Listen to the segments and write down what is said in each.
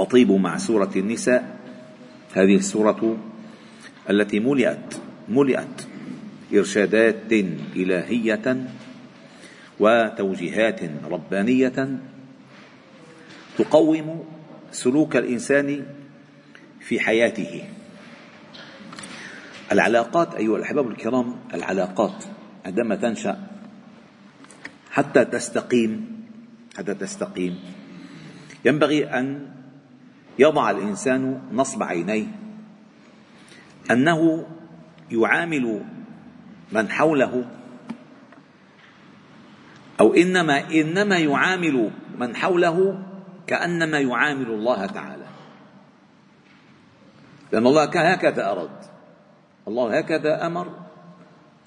تطيب مع سورة النساء هذه السورة التي ملئت ملئت إرشادات إلهية وتوجيهات ربانية تقوم سلوك الإنسان في حياته. العلاقات أيها الأحباب الكرام العلاقات عندما تنشأ حتى تستقيم حتى تستقيم ينبغي أن يضع الإنسان نصب عينيه. أنه يعامل من حوله أو إنما إنما يعامل من حوله كأنما يعامل الله تعالى. لأن الله هكذا أراد. الله هكذا أمر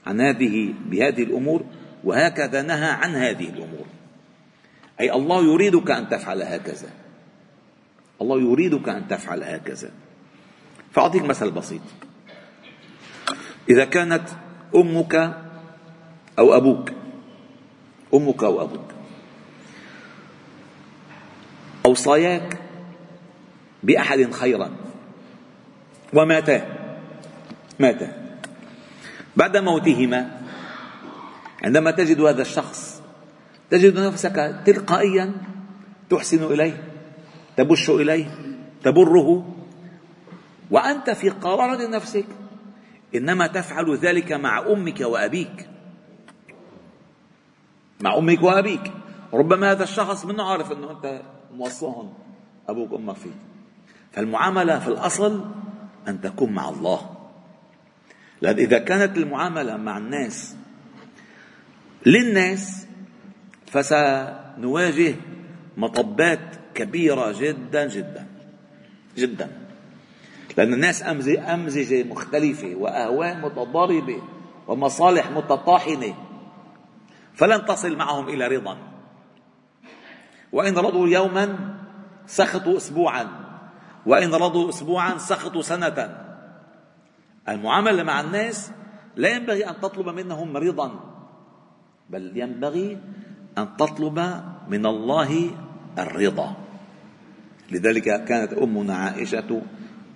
عن هذه بهذه الأمور وهكذا نهى عن هذه الأمور. أي الله يريدك أن تفعل هكذا. الله يريدك أن تفعل هكذا. فأعطيك مثل بسيط. إذا كانت أمك أو أبوك أمك أو أبوك أوصاياك بأحد خيرا. وماتا ماتا. بعد موتهما عندما تجد هذا الشخص تجد نفسك تلقائيا تحسن إليه. تبش إليه تبره وأنت في قرارة نفسك. إنما تفعل ذلك مع أمك وأبيك. مع أمك وأبيك. ربما هذا الشخص منه عارف إنه أنت موصوهم أبوك وأمك فيه. فالمعاملة في الأصل أن تكون مع الله. لأن إذا كانت المعاملة مع الناس للناس فسنواجه مطبات كبيرة جدا جدا جدا. لأن الناس أمزجة مختلفة وأهواء متضاربة ومصالح متطاحنة. فلن تصل معهم إلى رضا. وإن رضوا يوما سخطوا أسبوعا. وإن رضوا أسبوعا سخطوا سنة. المعاملة مع الناس لا ينبغي أن تطلب منهم رضا بل ينبغي أن تطلب من الله الرضا. لذلك كانت أمنا عائشة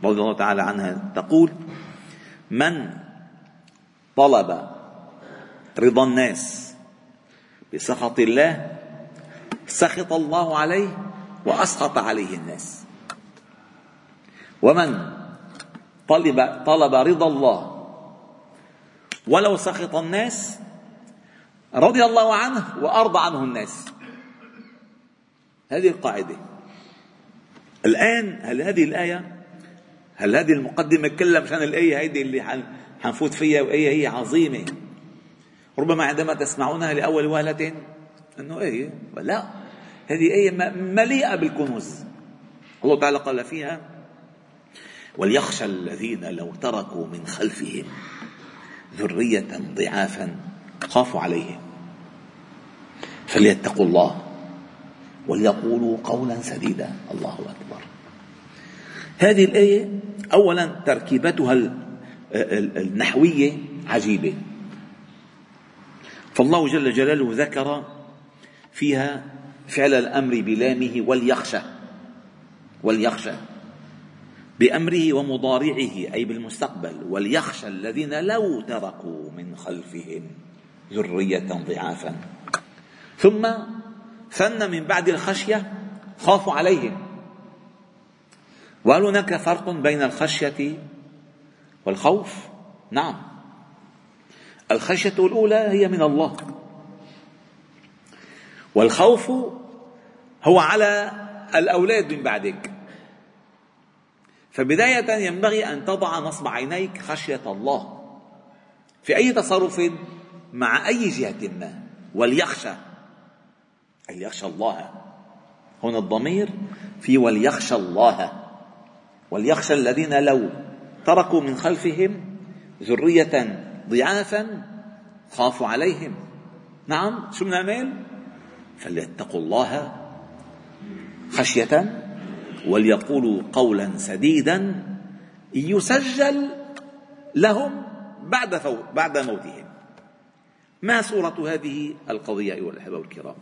رضي الله تعالى عنها تقول من طلب رضا الناس بسخط الله سخط الله عليه وأسخط عليه الناس. ومن طلب طلب رضا الله ولو سخط الناس رضي الله عنه وأرضى عنه الناس. هذه القاعدة. الآن هل هذه الآية هل هذه المقدمة كلها مشان الآية هذه اللي حنفوت فيها وآية هي عظيمة؟ ربما عندما تسمعونها لأول وهلة أنه إيه لا هذه آية مليئة بالكنوز. الله تعالى قال فيها وليخشى الذين لو تركوا من خلفهم ذرية ضعافا خافوا عليهم فليتقوا الله. وليقولوا قولا سديدا. الله أكبر. هذه الآية أولا تركيبتها النحوية عجيبة. فالله جل جلاله ذكر فيها فعل الأمر بلامه وليخشى وليخشى بأمره ومضارعه أي بالمستقبل. وليخشى الذين لو تركوا من خلفهم ذرية ضعافا. ثم ثن من بعد الخشية خافوا عليهم. وهل هناك فرق بين الخشية والخوف؟ نعم. الخشية الأولى هي من الله. والخوف هو على الأولاد من بعدك. فبداية ينبغي أن تضع نصب عينيك خشية الله. في أي تصرف مع أي جهة ما. وليخشى. أي يخشى الله. هنا الضمير في وليخشى الله. وليخشى الذين لو تركوا من خلفهم ذرية ضعافا خافوا عليهم. نعم شو بنعمل فليتقوا الله خشية وليقولوا قولا سديدا يسجل لهم بعد بعد موتهم. ما صورة هذه القضية أيها الأحبة الكرام؟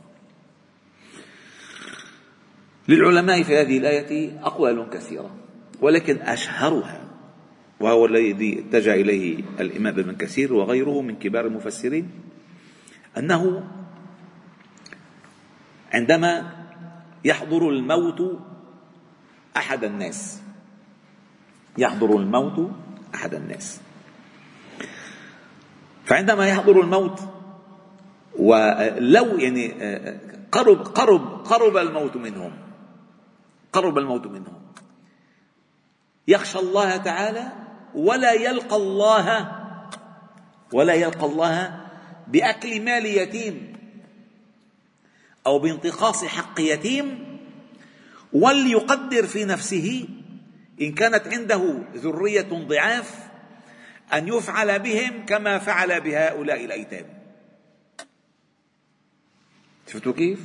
للعلماء في هذه الآية أقوال كثيرة ولكن أشهرها وهو الذي اتجه إليه الإمام ابن كثير وغيره من كبار المفسرين أنه عندما يحضر الموت أحد الناس يحضر الموت أحد الناس. فعندما يحضر الموت ولو يعني قرب قرب قرب الموت منهم قرب الموت منهم. يخشى الله تعالى ولا يلقى الله ولا يلقى الله بأكل مال يتيم أو بانتقاص حق يتيم وليقدر في نفسه إن كانت عنده ذرية ضعاف أن يفعل بهم كما فعل بهؤلاء الأيتام. شفتوا كيف؟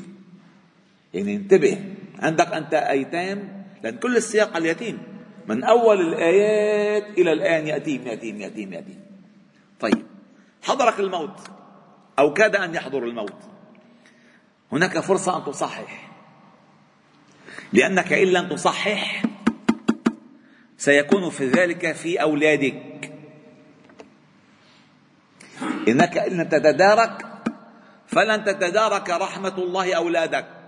يعني انتبه. عندك أنت أيتام لأن كل السياق على اليتيم. من أول الآيات إلى الآن يأتيم يأتيم يأتيم يأتيم طيب حضرك الموت أو كاد أن يحضر الموت. هناك فرصة أن تصحح. لأنك إن لم تصحح سيكون في ذلك في أولادك. إنك إن لم تتدارك فلن تتدارك رحمة الله أولادك.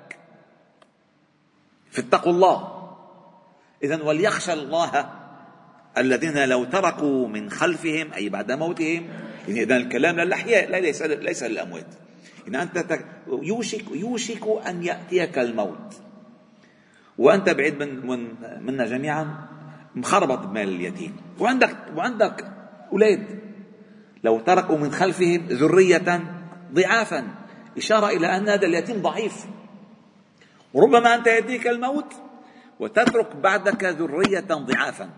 فاتقوا الله. إذا وليخشى الله الذين لو تركوا من خلفهم أي بعد موتهم. إذا الكلام للأحياء ليس ليس للأموات. إن أنت يوشك يوشك أن يأتيك الموت. وأنت بعيد من من منا جميعا مخربط بمال اليتيم. وعندك وعندك أولاد. لو تركوا من خلفهم ذرية ضعافا. إشارة إلى أن هذا اليتيم ضعيف. وربما أنت يأتيك الموت وتترك بعدك ذرية ضعافا.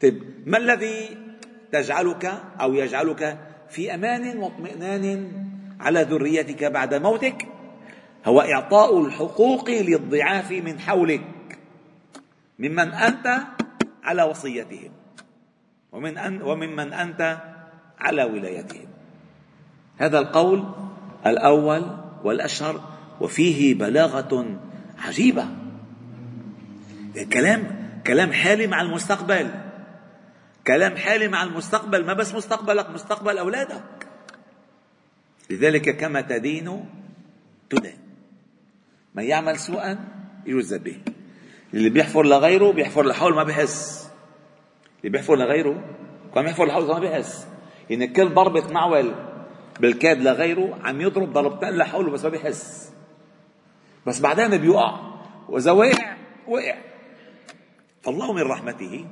طيب ما الذي تجعلك أو يجعلك في أمان واطمئنان على ذريتك بعد موتك؟ هو إعطاء الحقوق للضعاف من حولك ممن أنت على وصيتهم ومن أن وممن أنت على ولايتهم. هذا القول الأول والأشهر وفيه بلاغة عجيبة. كلام كلام حالي مع المستقبل. كلام حالي مع المستقبل. ما بس مستقبلك مستقبل أولادك. لذلك كما تدين تدان. من يعمل سوءا يجزى به. اللي بيحفر لغيره بيحفر لحول ما بحس اللي بيحفر لغيره كان يحفر لحول ما بيحس. يعني كل ضربة معول بالكاد لغيره عم يضرب ضربتين لحوله بس ما بيحس. بس بعدين بيوقع. وإذا وقع وقع. فالله من رحمته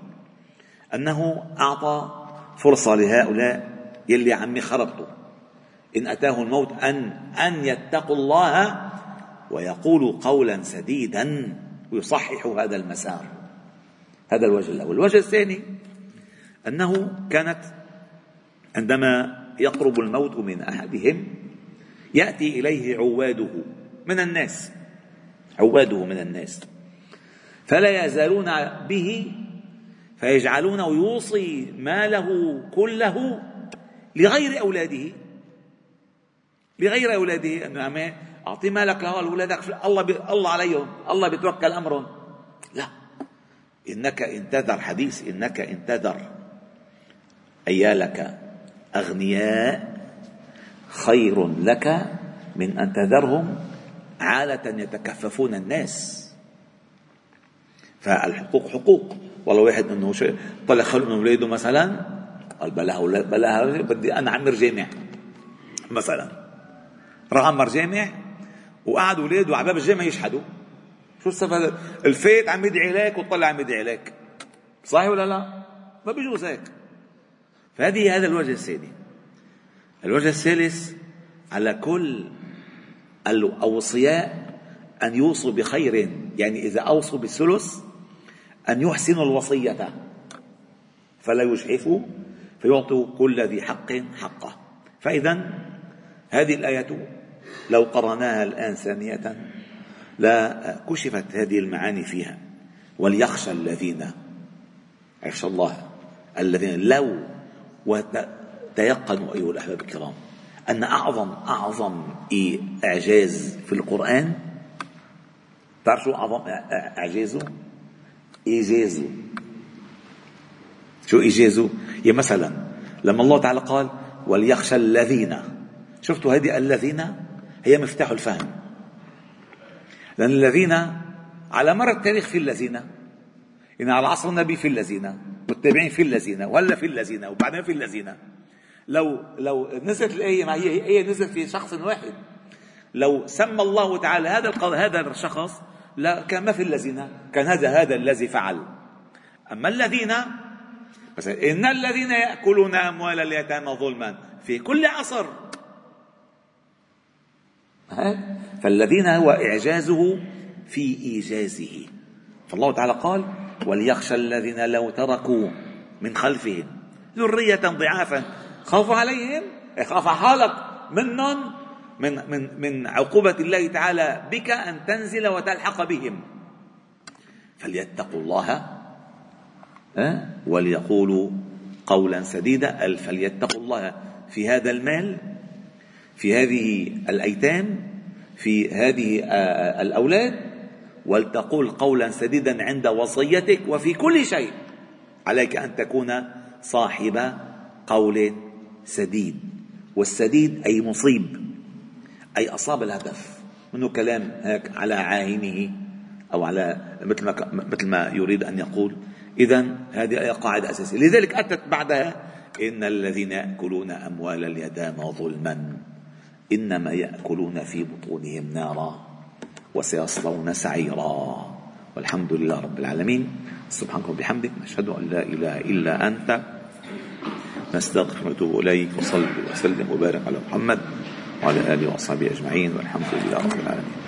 أنه أعطى فرصة لهؤلاء يلي عمي خربطوا. إن أتاه الموت أن أن يتقوا الله ويقولوا قولا سديدا ويصححوا هذا المسار. هذا الوجه الأول. الوجه الثاني أنه كانت عندما يقرب الموت من أحدهم يأتي إليه عواده من الناس. عواده من الناس. فلا يزالون به فيجعلونه يوصي ماله كله لغير أولاده. لغير أولاده. أنه أعطي مالك لاولادك الله بي الله عليهم الله بيتوكل أمرهم. لا. إنك إن تذر حديث إنك إن تذر. أيالك أغنياء خير لك من أن تذرهم عاله يتكففون الناس. فالحقوق حقوق. والله واحد إنه طلع خلق من اولاده مثلا قال بلاها بلاها بدي أنا عمر جامع. مثلا. راح عمر جامع وقعد اولاده على باب الجامع يشحدوا. شو السبب؟ الفيت عم يدعي لك وطلع عم يدعي لك صحيح ولا لا؟ ما بيجوز هيك. فهذه هذا الوجه الثاني. الوجه الثالث على كل الأوصياء أن يوصوا بخير يعني إذا أوصوا بالثلث أن يحسنوا الوصية. فلا يجحفوا فيعطوا كل ذي حق حقه. فإذا هذه الآية لو قرأناها الآن ثانية لا كشفت هذه المعاني فيها. وليخشى الذين يخشى الله الذين لو وتيقنوا أيها الأحباب الكرام. أن أعظم أعظم إعجاز في القرآن تعرف شو أعظم إعجازه؟ إيجازه شو إيجازه؟ يا مثلا لما الله تعالى قال وليخشى الذين شفتوا هذه الذين هي مفتاح الفهم لأن الذين على مر التاريخ في الذين إن على عصر النبي في الذين والتابعين في الذين وهلا في الذين وبعدين في الذين لو لو نزلت الآية ما هي هي نزلت في شخص واحد. لو سمى الله تعالى هذا هذا الشخص كان في الذين كان هذا هذا الذي فعل. أما الذين مثلا إن الذين يأكلون أموال اليتامى ظلما في كل عصر. فالذين هو إعجازه في إيجازه. فالله تعالى قال وليخشى الذين لو تركوا من خلفهم ذرية ضعافا خافوا عليهم؟ خاف حالك منهم؟ من من من عقوبة الله تعالى بك أن تنزل وتلحق بهم. فليتقوا الله وليقولوا قولا سديدا. فليتقوا الله في هذا المال في هذه الأيتام في هذه الأولاد ولتقول قولا سديدا عند وصيتك وفي كل شيء عليك أن تكون صاحب قول سديد والسديد أي مصيب أي أصاب الهدف منه كلام هيك على عاهنه أو على مثل ما مثل ما يريد أن يقول. إذا هذه آية قاعدة أساسية. لذلك أتت بعدها إن الذين يأكلون أموال اليتامى ظلما إنما يأكلون في بطونهم نارا وسيصلون سعيرا. والحمد لله رب العالمين. سبحانك وبحمدك نشهد أن لا إله إلا أنت. نستغفر ونتوب إليك وصلي وسلم وبارك على محمد وعلى آله وأصحابه أجمعين والحمد لله رب العالمين.